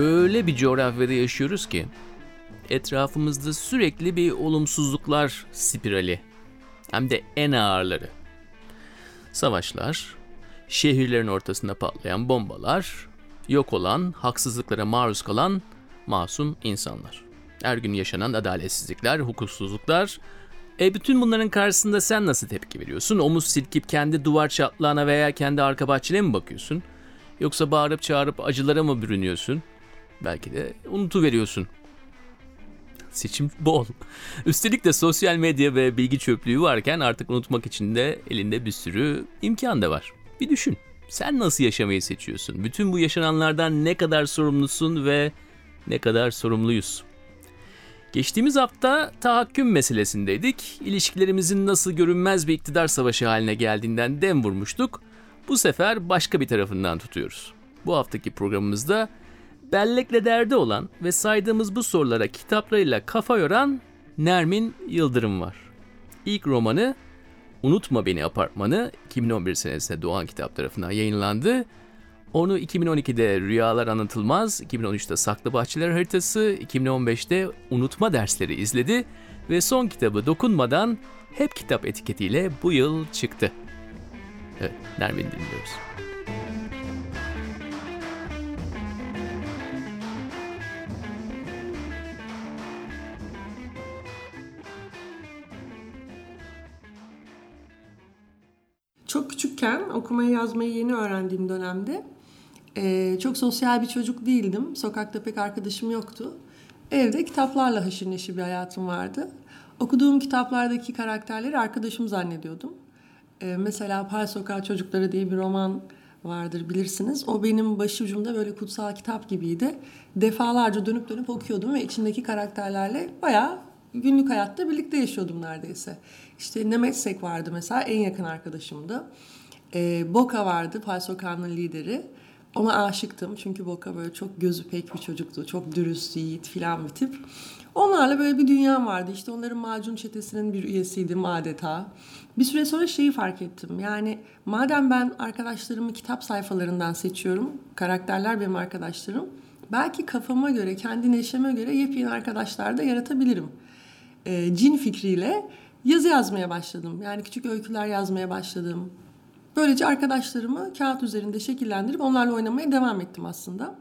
Öyle bir coğrafyada yaşıyoruz ki etrafımızda sürekli bir olumsuzluklar spirali. Hem de en ağırları. Savaşlar, şehirlerin ortasında patlayan bombalar, yok olan, haksızlıklara maruz kalan masum insanlar. Her gün yaşanan adaletsizlikler, hukuksuzluklar. E bütün bunların karşısında sen nasıl tepki veriyorsun? Omuz silkip kendi duvar çatlağına veya kendi arka bahçene mi bakıyorsun? Yoksa bağırıp çağırıp acılara mı bürünüyorsun? Belki de unutuveriyorsun. Seçim bol. Üstelik de sosyal medya ve bilgi çöplüğü varken artık unutmak için de elinde bir sürü imkan da var. Bir düşün. Sen nasıl yaşamayı seçiyorsun? Bütün bu yaşananlardan ne kadar sorumlusun ve ne kadar sorumluyuz? Geçtiğimiz hafta tahakküm meselesindeydik. İlişkilerimizin nasıl görünmez bir iktidar savaşı haline geldiğinden dem vurmuştuk. Bu sefer başka bir tarafından tutuyoruz. Bu haftaki programımızda bellekle derdi olan ve saydığımız bu sorulara kitaplarıyla kafa yoran Nermin Yıldırım var. İlk romanı Unutma Beni Apartmanı 2011 senesinde Doğan Kitap tarafından yayınlandı. Onu 2012'de Rüyalar Anlatılmaz, 2013'te Saklı Bahçeler Haritası, 2015'te Unutma Dersleri izledi ve son kitabı Dokunmadan hep kitap etiketiyle bu yıl çıktı. Evet, Nermin dinliyoruz. Çok küçükken okumayı yazmayı yeni öğrendiğim dönemde e, çok sosyal bir çocuk değildim. Sokakta pek arkadaşım yoktu. Evde kitaplarla haşır neşir bir hayatım vardı. Okuduğum kitaplardaki karakterleri arkadaşım zannediyordum. E, mesela Pal Sokağı Çocukları diye bir roman vardır bilirsiniz. O benim başucumda böyle kutsal kitap gibiydi. Defalarca dönüp dönüp okuyordum ve içindeki karakterlerle bayağı günlük hayatta birlikte yaşıyordum neredeyse. İşte Nemetsek vardı mesela en yakın arkadaşımdı. E, Boka vardı Pal Sokağı'nın lideri. Ona aşıktım çünkü Boka böyle çok gözü pek bir çocuktu. Çok dürüst, yiğit filan bir tip. Onlarla böyle bir dünyam vardı. İşte onların macun çetesinin bir üyesiydim adeta. Bir süre sonra şeyi fark ettim. Yani madem ben arkadaşlarımı kitap sayfalarından seçiyorum, karakterler benim arkadaşlarım, belki kafama göre, kendi neşeme göre yepyeni arkadaşlar da yaratabilirim. E, cin fikriyle yazı yazmaya başladım. Yani küçük öyküler yazmaya başladım. Böylece arkadaşlarımı kağıt üzerinde şekillendirip onlarla oynamaya devam ettim aslında.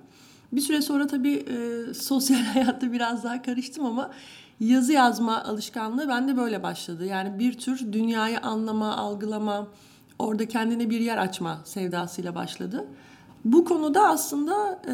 Bir süre sonra tabii e, sosyal hayatta biraz daha karıştım ama yazı yazma alışkanlığı bende böyle başladı. Yani bir tür dünyayı anlama, algılama, orada kendine bir yer açma sevdasıyla başladı. Bu konuda aslında e,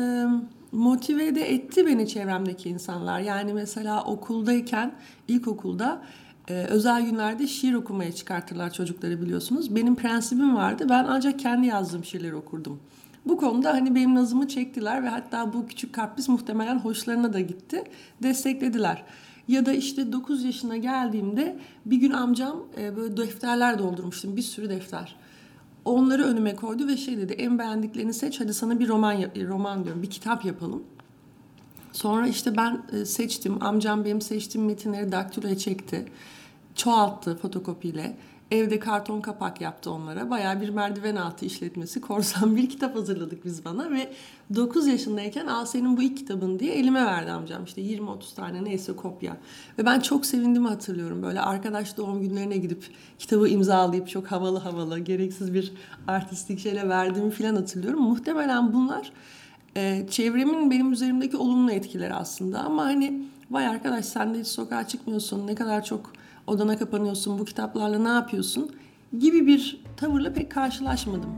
motive de etti beni çevremdeki insanlar. Yani mesela okuldayken, ilkokulda e, özel günlerde şiir okumaya çıkartırlar çocukları biliyorsunuz. Benim prensibim vardı. Ben ancak kendi yazdığım şiirleri okurdum. Bu konuda hani benim nazımı çektiler ve hatta bu küçük kapris muhtemelen hoşlarına da gitti. Desteklediler. Ya da işte 9 yaşına geldiğimde bir gün amcam e, böyle defterler doldurmuştum. Bir sürü defter. Onları önüme koydu ve şey dedi en beğendiklerini seç hadi sana bir roman roman diyorum bir kitap yapalım. Sonra işte ben e, seçtim. Amcam benim seçtiğim metinleri daktiloya çekti. Çoğalttı fotokopiyle. Evde karton kapak yaptı onlara. Baya bir merdiven altı işletmesi. Korsan bir kitap hazırladık biz bana ve 9 yaşındayken al senin bu ilk kitabın diye elime verdi amcam. İşte 20-30 tane neyse kopya. Ve ben çok sevindiğimi hatırlıyorum. Böyle arkadaş doğum günlerine gidip kitabı imzalayıp çok havalı havalı gereksiz bir artistik şeyle verdiğimi falan hatırlıyorum. Muhtemelen bunlar e, çevremin benim üzerimdeki olumlu etkileri aslında. Ama hani vay arkadaş sen de hiç sokağa çıkmıyorsun ne kadar çok odana kapanıyorsun bu kitaplarla ne yapıyorsun gibi bir tavırla pek karşılaşmadım.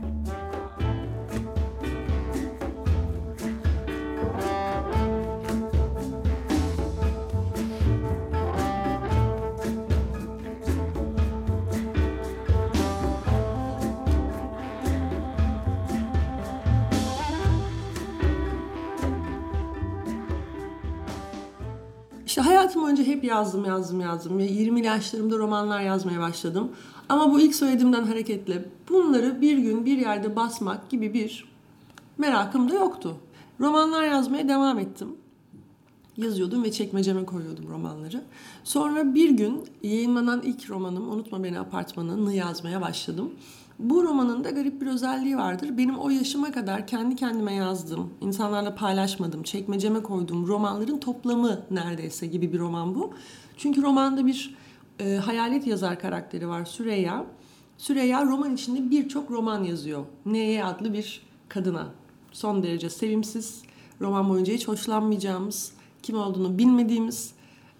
Hayatım önce hep yazdım yazdım yazdım ve 20 yaşlarımda romanlar yazmaya başladım. Ama bu ilk söylediğimden hareketle bunları bir gün bir yerde basmak gibi bir merakım da yoktu. Romanlar yazmaya devam ettim. Yazıyordum ve çekmeceme koyuyordum romanları. Sonra bir gün yayınlanan ilk romanım Unutma Beni Apartmanı'nı yazmaya başladım. Bu romanın da garip bir özelliği vardır. Benim o yaşıma kadar kendi kendime yazdığım, insanlarla paylaşmadım, çekmeceme koyduğum romanların toplamı neredeyse gibi bir roman bu. Çünkü romanda bir e, hayalet yazar karakteri var Süreyya. Süreyya roman içinde birçok roman yazıyor. Neye adlı bir kadına. Son derece sevimsiz, roman boyunca hiç hoşlanmayacağımız, kim olduğunu bilmediğimiz,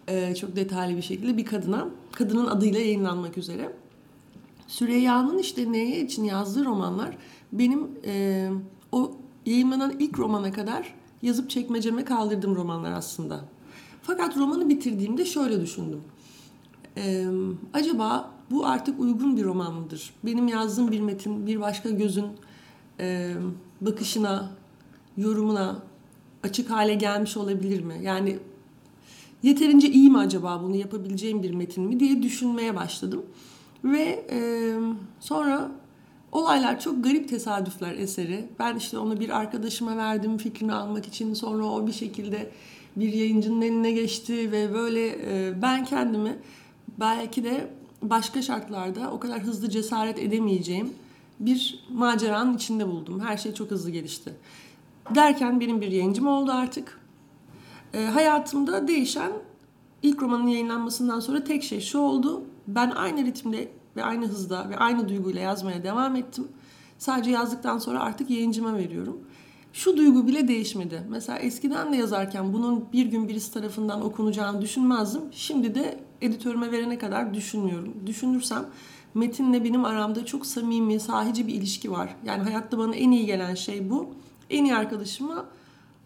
e, çok detaylı bir şekilde bir kadına, kadının adıyla yayınlanmak üzere. Süreyya'nın işte neye için yazdığı romanlar benim e, o yayınlanan ilk romana kadar yazıp çekmeceme kaldırdığım romanlar aslında. Fakat romanı bitirdiğimde şöyle düşündüm. E, acaba bu artık uygun bir roman mıdır? Benim yazdığım bir metin bir başka gözün e, bakışına, yorumuna açık hale gelmiş olabilir mi? Yani yeterince iyi mi acaba bunu yapabileceğim bir metin mi diye düşünmeye başladım. Ve e, sonra olaylar çok garip tesadüfler eseri. Ben işte onu bir arkadaşıma verdim fikrini almak için. Sonra o bir şekilde bir yayıncının eline geçti ve böyle e, ben kendimi belki de başka şartlarda o kadar hızlı cesaret edemeyeceğim bir maceranın içinde buldum. Her şey çok hızlı gelişti. Derken benim bir yayıncım oldu artık. E, hayatımda değişen ilk romanın yayınlanmasından sonra tek şey şu oldu. Ben aynı ritimde ve aynı hızda ve aynı duyguyla yazmaya devam ettim. Sadece yazdıktan sonra artık yayıncıma veriyorum. Şu duygu bile değişmedi. Mesela eskiden de yazarken bunun bir gün birisi tarafından okunacağını düşünmezdim. Şimdi de editörüme verene kadar düşünmüyorum. Düşünürsem metinle benim aramda çok samimi, sahici bir ilişki var. Yani hayatta bana en iyi gelen şey bu. En iyi arkadaşımla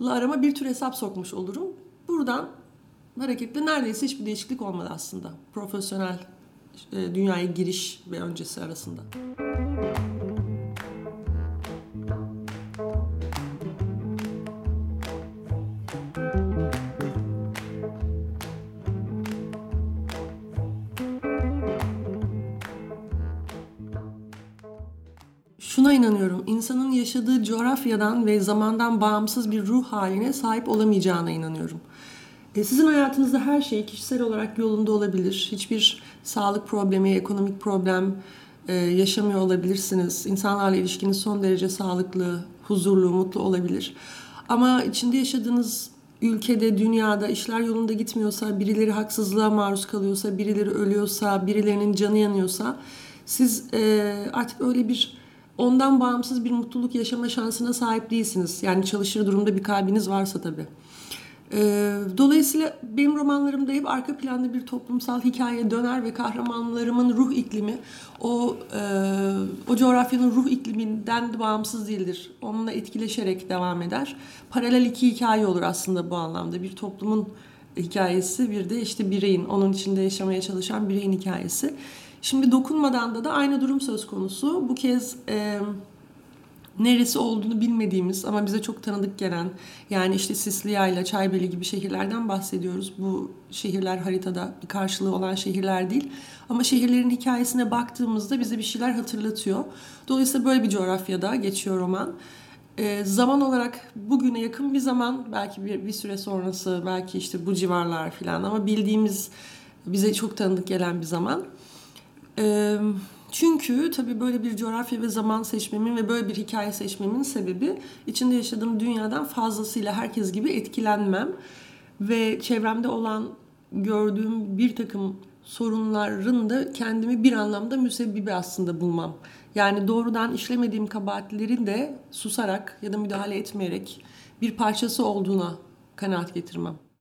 arama bir tür hesap sokmuş olurum. Buradan hareketle neredeyse hiçbir değişiklik olmadı aslında. Profesyonel e, dünyaya giriş ve öncesi arasında. Şuna inanıyorum. insanın yaşadığı coğrafyadan ve zamandan bağımsız bir ruh haline sahip olamayacağına inanıyorum. E, sizin hayatınızda her şey kişisel olarak yolunda olabilir. Hiçbir sağlık problemi, ekonomik problem e, yaşamıyor olabilirsiniz. İnsanlarla ilişkiniz son derece sağlıklı, huzurlu, mutlu olabilir. Ama içinde yaşadığınız ülkede, dünyada işler yolunda gitmiyorsa, birileri haksızlığa maruz kalıyorsa, birileri ölüyorsa, birilerinin canı yanıyorsa siz e, artık öyle bir ondan bağımsız bir mutluluk yaşama şansına sahip değilsiniz. Yani çalışır durumda bir kalbiniz varsa tabii. Ee, dolayısıyla benim romanlarımda hep arka planda bir toplumsal hikaye döner ve kahramanlarımın ruh iklimi o e, o coğrafyanın ruh ikliminden de bağımsız değildir. Onunla etkileşerek devam eder. Paralel iki hikaye olur aslında bu anlamda. Bir toplumun hikayesi bir de işte bireyin, onun içinde yaşamaya çalışan bireyin hikayesi. Şimdi dokunmadan da da aynı durum söz konusu. Bu kez e, neresi olduğunu bilmediğimiz ama bize çok tanıdık gelen yani işte Sisliya Çaybeli gibi şehirlerden bahsediyoruz. Bu şehirler haritada bir karşılığı olan şehirler değil. Ama şehirlerin hikayesine baktığımızda bize bir şeyler hatırlatıyor. Dolayısıyla böyle bir coğrafyada geçiyor roman. E, zaman olarak bugüne yakın bir zaman belki bir, bir süre sonrası belki işte bu civarlar falan ama bildiğimiz bize çok tanıdık gelen bir zaman. Evet çünkü tabii böyle bir coğrafya ve zaman seçmemin ve böyle bir hikaye seçmemin sebebi içinde yaşadığım dünyadan fazlasıyla herkes gibi etkilenmem ve çevremde olan gördüğüm bir takım sorunların da kendimi bir anlamda müsebbibi aslında bulmam. Yani doğrudan işlemediğim kabahatlerin de susarak ya da müdahale etmeyerek bir parçası olduğuna kanaat getirmem.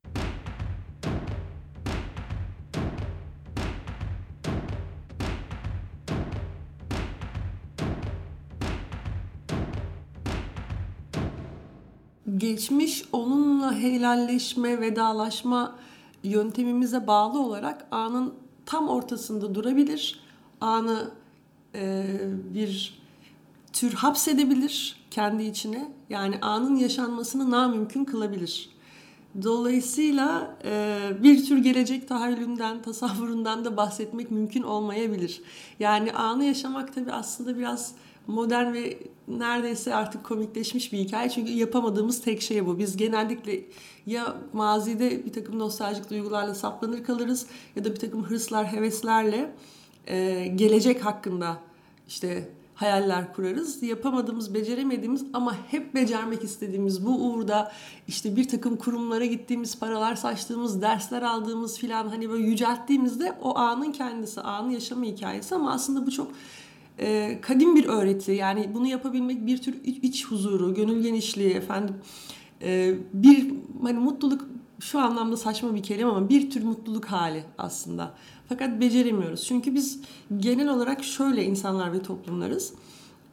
Geçmiş onunla helalleşme, vedalaşma yöntemimize bağlı olarak anın tam ortasında durabilir. Anı e, bir tür hapsedebilir kendi içine. Yani anın yaşanmasını namümkün kılabilir. Dolayısıyla e, bir tür gelecek tahayyülünden, tasavvurundan da bahsetmek mümkün olmayabilir. Yani anı yaşamak tabii aslında biraz modern ve neredeyse artık komikleşmiş bir hikaye. Çünkü yapamadığımız tek şey bu. Biz genellikle ya mazide bir takım nostaljik duygularla saplanır kalırız ya da bir takım hırslar, heveslerle e, gelecek hakkında işte hayaller kurarız. Yapamadığımız, beceremediğimiz ama hep becermek istediğimiz bu uğurda işte bir takım kurumlara gittiğimiz, paralar saçtığımız, dersler aldığımız filan hani böyle yücelttiğimizde o anın kendisi, anın yaşama hikayesi ama aslında bu çok e, kadim bir öğreti. Yani bunu yapabilmek bir tür iç, huzuru, gönül genişliği efendim. E, bir hani mutluluk şu anlamda saçma bir kelime ama bir tür mutluluk hali aslında. Fakat beceremiyoruz. Çünkü biz genel olarak şöyle insanlar ve toplumlarız.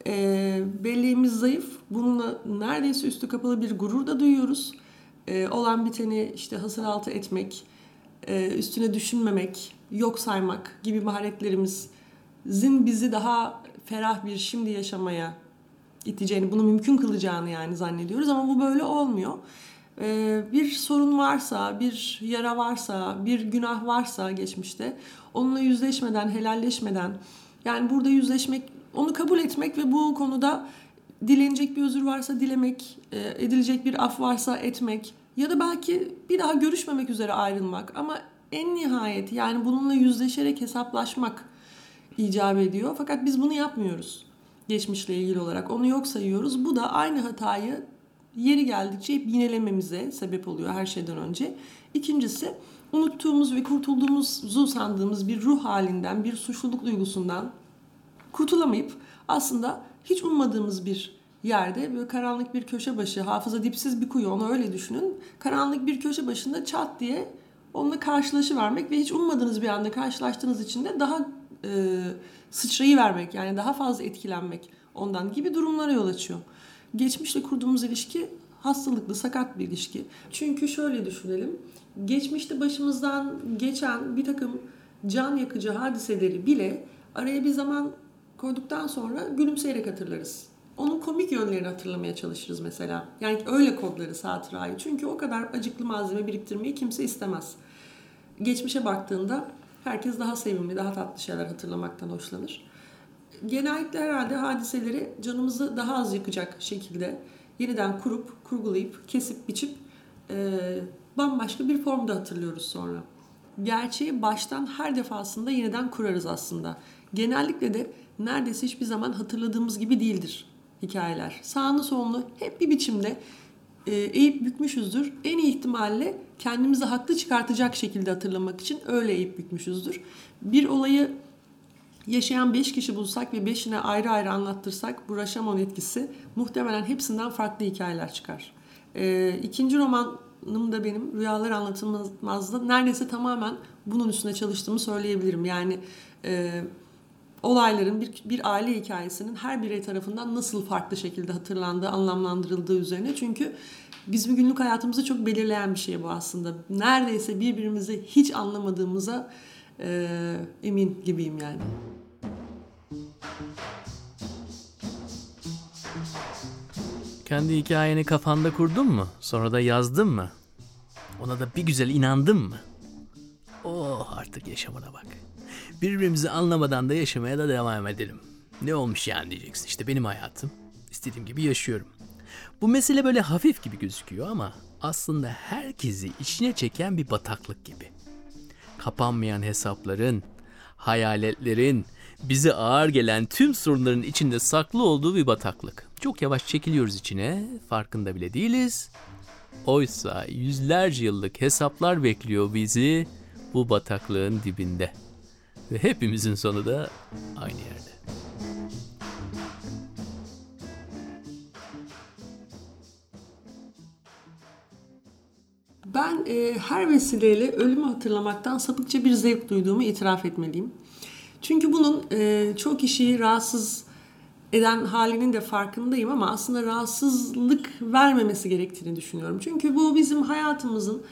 E, belleğimiz zayıf. Bununla neredeyse üstü kapalı bir gurur da duyuyoruz. E, olan biteni işte hasır altı etmek, e, üstüne düşünmemek, yok saymak gibi maharetlerimizin bizi daha ferah bir şimdi yaşamaya iteceğini, bunu mümkün kılacağını yani zannediyoruz ama bu böyle olmuyor. Ee, bir sorun varsa, bir yara varsa, bir günah varsa geçmişte onunla yüzleşmeden, helalleşmeden yani burada yüzleşmek, onu kabul etmek ve bu konuda dilenecek bir özür varsa dilemek, e, edilecek bir af varsa etmek ya da belki bir daha görüşmemek üzere ayrılmak ama en nihayet yani bununla yüzleşerek hesaplaşmak icap ediyor. Fakat biz bunu yapmıyoruz geçmişle ilgili olarak. Onu yok sayıyoruz. Bu da aynı hatayı yeri geldikçe hep yinelememize sebep oluyor her şeyden önce. İkincisi unuttuğumuz ve kurtulduğumuzu sandığımız bir ruh halinden, bir suçluluk duygusundan kurtulamayıp aslında hiç ummadığımız bir yerde böyle karanlık bir köşe başı, hafıza dipsiz bir kuyu onu öyle düşünün. Karanlık bir köşe başında çat diye onunla karşılaşıvermek ve hiç ummadığınız bir anda karşılaştığınız için de daha e, sıçrayı vermek yani daha fazla etkilenmek ondan gibi durumlara yol açıyor. Geçmişle kurduğumuz ilişki hastalıklı, sakat bir ilişki. Çünkü şöyle düşünelim. Geçmişte başımızdan geçen bir takım can yakıcı hadiseleri bile araya bir zaman koyduktan sonra gülümseyerek hatırlarız. Onun komik yönlerini hatırlamaya çalışırız mesela. Yani öyle kodlarız hatırayı. Çünkü o kadar acıklı malzeme biriktirmeyi kimse istemez. Geçmişe baktığında herkes daha sevimli, daha tatlı şeyler hatırlamaktan hoşlanır genellikle herhalde hadiseleri canımızı daha az yakacak şekilde yeniden kurup, kurgulayıp, kesip, biçip e, bambaşka bir formda hatırlıyoruz sonra. Gerçeği baştan her defasında yeniden kurarız aslında. Genellikle de neredeyse hiçbir zaman hatırladığımız gibi değildir hikayeler. Sağını solunu hep bir biçimde e, eğip bükmüşüzdür. En iyi ihtimalle kendimizi haklı çıkartacak şekilde hatırlamak için öyle eğip bükmüşüzdür. Bir olayı yaşayan 5 kişi bulsak ve 5'ine ayrı ayrı anlattırsak bu Rashomon etkisi muhtemelen hepsinden farklı hikayeler çıkar. Ee, ikinci romanım da benim Rüyalar Anlatılmaz'da neredeyse tamamen bunun üstüne çalıştığımı söyleyebilirim. Yani e, olayların bir, bir aile hikayesinin her birey tarafından nasıl farklı şekilde hatırlandığı, anlamlandırıldığı üzerine. Çünkü bizim günlük hayatımızı çok belirleyen bir şey bu aslında. Neredeyse birbirimizi hiç anlamadığımıza e, emin gibiyim yani. Kendi hikayeni kafanda kurdun mu? Sonra da yazdın mı? Ona da bir güzel inandın mı? Oh artık yaşamına bak. Birbirimizi anlamadan da yaşamaya da devam edelim. Ne olmuş yani diyeceksin. İşte benim hayatım. İstediğim gibi yaşıyorum. Bu mesele böyle hafif gibi gözüküyor ama aslında herkesi içine çeken bir bataklık gibi. Kapanmayan hesapların, hayaletlerin, bize ağır gelen tüm sorunların içinde saklı olduğu bir bataklık. Çok yavaş çekiliyoruz içine, farkında bile değiliz. Oysa yüzlerce yıllık hesaplar bekliyor bizi bu bataklığın dibinde. Ve hepimizin sonu da aynı yerde. Ben e, her vesileyle ölümü hatırlamaktan sapıkça bir zevk duyduğumu itiraf etmeliyim. Çünkü bunun e, çok kişiyi rahatsız eden halinin de farkındayım ama aslında rahatsızlık vermemesi gerektiğini düşünüyorum. Çünkü bu bizim hayatımızın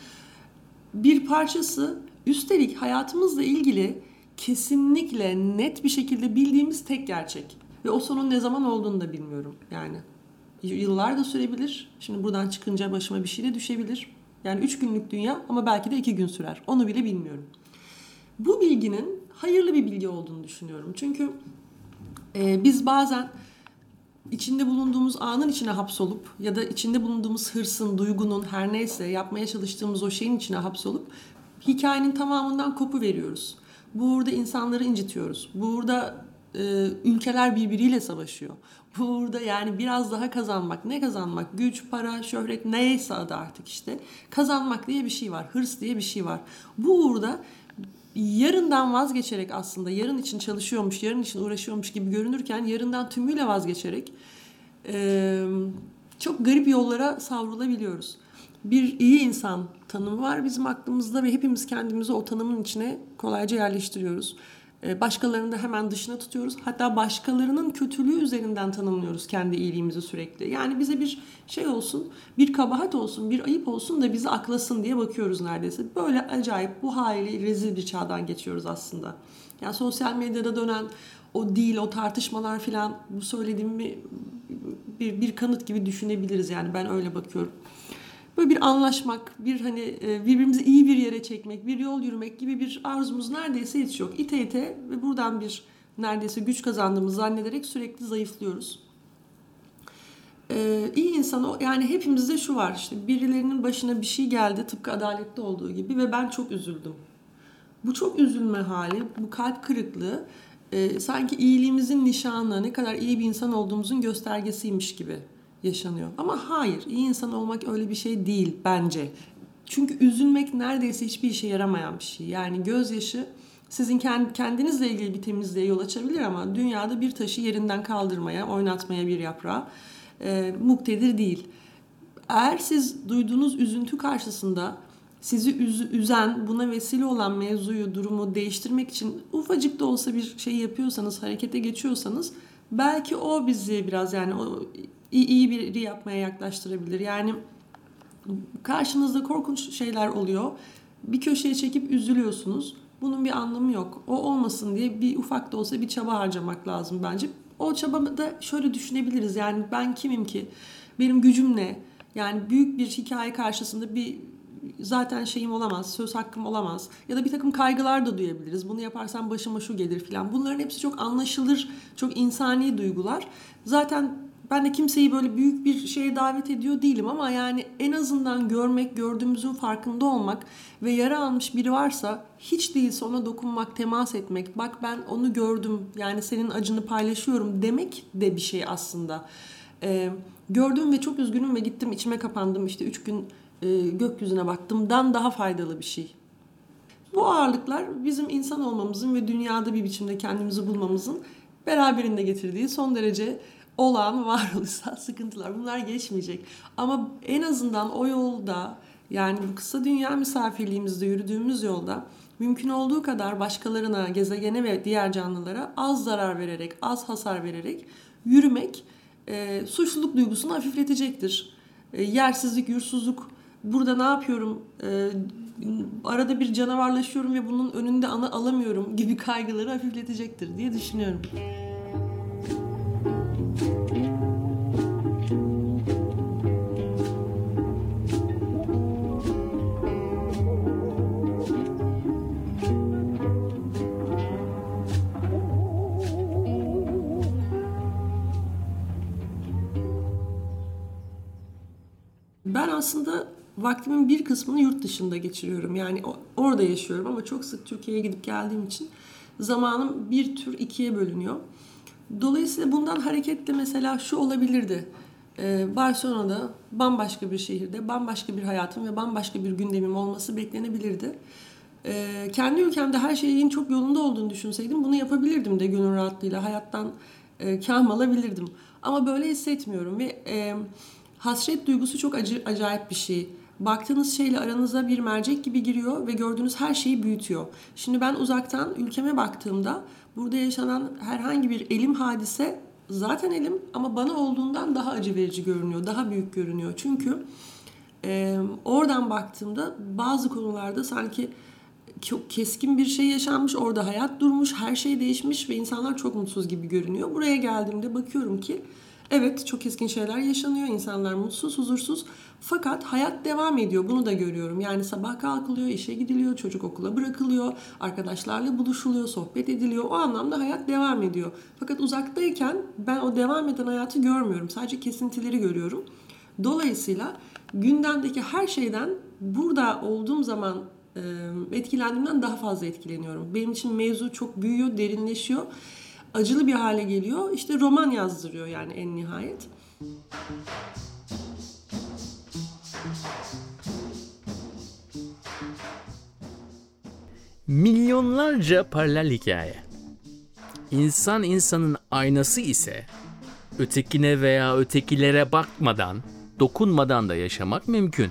bir parçası. Üstelik hayatımızla ilgili kesinlikle net bir şekilde bildiğimiz tek gerçek. Ve o sonun ne zaman olduğunu da bilmiyorum. Yani yıllar da sürebilir. Şimdi buradan çıkınca başıma bir şey de düşebilir. Yani üç günlük dünya ama belki de iki gün sürer. Onu bile bilmiyorum. Bu bilginin hayırlı bir bilgi olduğunu düşünüyorum. Çünkü e, biz bazen içinde bulunduğumuz anın içine hapsolup ya da içinde bulunduğumuz hırsın, duygunun her neyse yapmaya çalıştığımız o şeyin içine hapsolup hikayenin tamamından kopu veriyoruz. Burada insanları incitiyoruz. Burada e, ülkeler birbiriyle savaşıyor. Burada yani biraz daha kazanmak, ne kazanmak? Güç, para, şöhret neyse adı artık işte. Kazanmak diye bir şey var, hırs diye bir şey var. Bu uğurda yarından vazgeçerek aslında yarın için çalışıyormuş, yarın için uğraşıyormuş gibi görünürken yarından tümüyle vazgeçerek e, çok garip yollara savrulabiliyoruz. Bir iyi insan tanımı var bizim aklımızda ve hepimiz kendimizi o tanımın içine kolayca yerleştiriyoruz. Ee, başkalarını da hemen dışına tutuyoruz. Hatta başkalarının kötülüğü üzerinden tanımlıyoruz kendi iyiliğimizi sürekli. Yani bize bir şey olsun, bir kabahat olsun, bir ayıp olsun da bizi aklasın diye bakıyoruz neredeyse. Böyle acayip bu haliyle rezil bir çağdan geçiyoruz aslında. Yani sosyal medyada dönen o değil, o tartışmalar filan bu söylediğimi bir, bir kanıt gibi düşünebiliriz. Yani ben öyle bakıyorum böyle bir anlaşmak, bir hani e, birbirimizi iyi bir yere çekmek, bir yol yürümek gibi bir arzumuz neredeyse hiç yok. İte ite ve buradan bir neredeyse güç kazandığımızı zannederek sürekli zayıflıyoruz. Ee, iyi insan o yani hepimizde şu var işte birilerinin başına bir şey geldi tıpkı adalette olduğu gibi ve ben çok üzüldüm. Bu çok üzülme hali, bu kalp kırıklığı e, sanki iyiliğimizin nişanı, ne kadar iyi bir insan olduğumuzun göstergesiymiş gibi yaşanıyor. Ama hayır, iyi insan olmak öyle bir şey değil bence. Çünkü üzülmek neredeyse hiçbir işe yaramayan bir şey. Yani gözyaşı sizin kendinizle ilgili bir temizliğe yol açabilir ama dünyada bir taşı yerinden kaldırmaya, oynatmaya bir yaprağı e, muktedir değil. Eğer siz duyduğunuz üzüntü karşısında sizi üz- üzen, buna vesile olan mevzuyu, durumu değiştirmek için ufacık da olsa bir şey yapıyorsanız, harekete geçiyorsanız belki o bizi biraz yani o iyi, iyi biri yapmaya yaklaştırabilir. Yani karşınızda korkunç şeyler oluyor. Bir köşeye çekip üzülüyorsunuz. Bunun bir anlamı yok. O olmasın diye bir ufak da olsa bir çaba harcamak lazım bence. O çabada şöyle düşünebiliriz. Yani ben kimim ki? Benim gücüm ne? Yani büyük bir hikaye karşısında bir zaten şeyim olamaz, söz hakkım olamaz. Ya da bir takım kaygılar da duyabiliriz. Bunu yaparsam başıma şu gelir filan. Bunların hepsi çok anlaşılır, çok insani duygular. Zaten ben de kimseyi böyle büyük bir şeye davet ediyor değilim ama yani en azından görmek, gördüğümüzün farkında olmak ve yara almış biri varsa hiç değilse ona dokunmak, temas etmek, bak ben onu gördüm yani senin acını paylaşıyorum demek de bir şey aslında. Ee, gördüm ve çok üzgünüm ve gittim içime kapandım işte üç gün e, gökyüzüne baktımdan daha faydalı bir şey. Bu ağırlıklar bizim insan olmamızın ve dünyada bir biçimde kendimizi bulmamızın beraberinde getirdiği son derece olan varoluşsal sıkıntılar. Bunlar geçmeyecek. Ama en azından o yolda yani bu kısa dünya misafirliğimizde yürüdüğümüz yolda mümkün olduğu kadar başkalarına, gezegene ve diğer canlılara az zarar vererek, az hasar vererek yürümek e, suçluluk duygusunu hafifletecektir. E, yersizlik, yursuzluk, burada ne yapıyorum, e, arada bir canavarlaşıyorum ve bunun önünde ana alamıyorum gibi kaygıları hafifletecektir diye düşünüyorum. Aslında vaktimin bir kısmını yurt dışında geçiriyorum. Yani orada yaşıyorum ama çok sık Türkiye'ye gidip geldiğim için zamanım bir tür ikiye bölünüyor. Dolayısıyla bundan hareketle mesela şu olabilirdi. Ee, Barcelona'da bambaşka bir şehirde bambaşka bir hayatım ve bambaşka bir gündemim olması beklenebilirdi. Ee, kendi ülkemde her şeyin çok yolunda olduğunu düşünseydim bunu yapabilirdim de gönül rahatlığıyla hayattan e, kâm alabilirdim. Ama böyle hissetmiyorum ve e, hasret duygusu çok acı, acayip bir şey baktığınız şeyle aranıza bir mercek gibi giriyor ve gördüğünüz her şeyi büyütüyor. Şimdi ben uzaktan ülkeme baktığımda burada yaşanan herhangi bir elim hadise zaten elim ama bana olduğundan daha acı verici görünüyor, daha büyük görünüyor. Çünkü e, oradan baktığımda bazı konularda sanki çok keskin bir şey yaşanmış, orada hayat durmuş, her şey değişmiş ve insanlar çok mutsuz gibi görünüyor. Buraya geldiğimde bakıyorum ki evet çok keskin şeyler yaşanıyor, insanlar mutsuz, huzursuz fakat hayat devam ediyor. Bunu da görüyorum. Yani sabah kalkılıyor, işe gidiliyor, çocuk okula bırakılıyor, arkadaşlarla buluşuluyor, sohbet ediliyor. O anlamda hayat devam ediyor. Fakat uzaktayken ben o devam eden hayatı görmüyorum. Sadece kesintileri görüyorum. Dolayısıyla gündemdeki her şeyden burada olduğum zaman etkilendiğimden daha fazla etkileniyorum. Benim için mevzu çok büyüyor, derinleşiyor. Acılı bir hale geliyor. İşte roman yazdırıyor yani en nihayet. Milyonlarca paralel hikaye. İnsan insanın aynası ise ötekine veya ötekilere bakmadan, dokunmadan da yaşamak mümkün.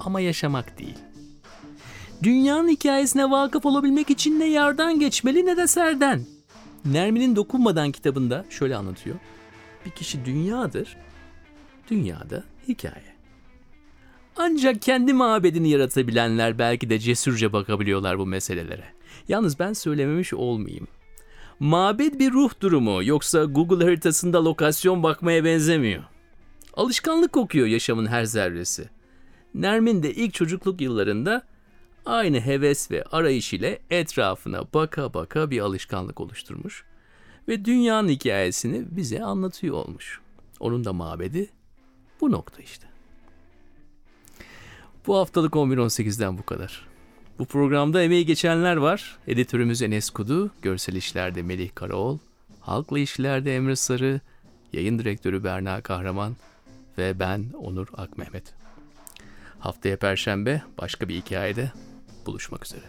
Ama yaşamak değil. Dünyanın hikayesine vakıf olabilmek için ne yardan geçmeli ne de serden. Nermin'in Dokunmadan kitabında şöyle anlatıyor. Bir kişi dünyadır, dünyada hikaye. Ancak kendi mabedini yaratabilenler belki de cesurca bakabiliyorlar bu meselelere. Yalnız ben söylememiş olmayayım. Mabed bir ruh durumu yoksa Google haritasında lokasyon bakmaya benzemiyor. Alışkanlık kokuyor yaşamın her zerresi. Nermin de ilk çocukluk yıllarında aynı heves ve arayış ile etrafına baka baka bir alışkanlık oluşturmuş ve dünyanın hikayesini bize anlatıyor olmuş. Onun da mabedi bu nokta işte. Bu haftalık 11.18'den bu kadar. Bu programda emeği geçenler var. Editörümüz Enes Kudu, görsel işlerde Melih Karaoğul, halkla işlerde Emre Sarı, yayın direktörü Berna Kahraman ve ben Onur Akmehmet. Haftaya Perşembe başka bir hikayede buluşmak üzere.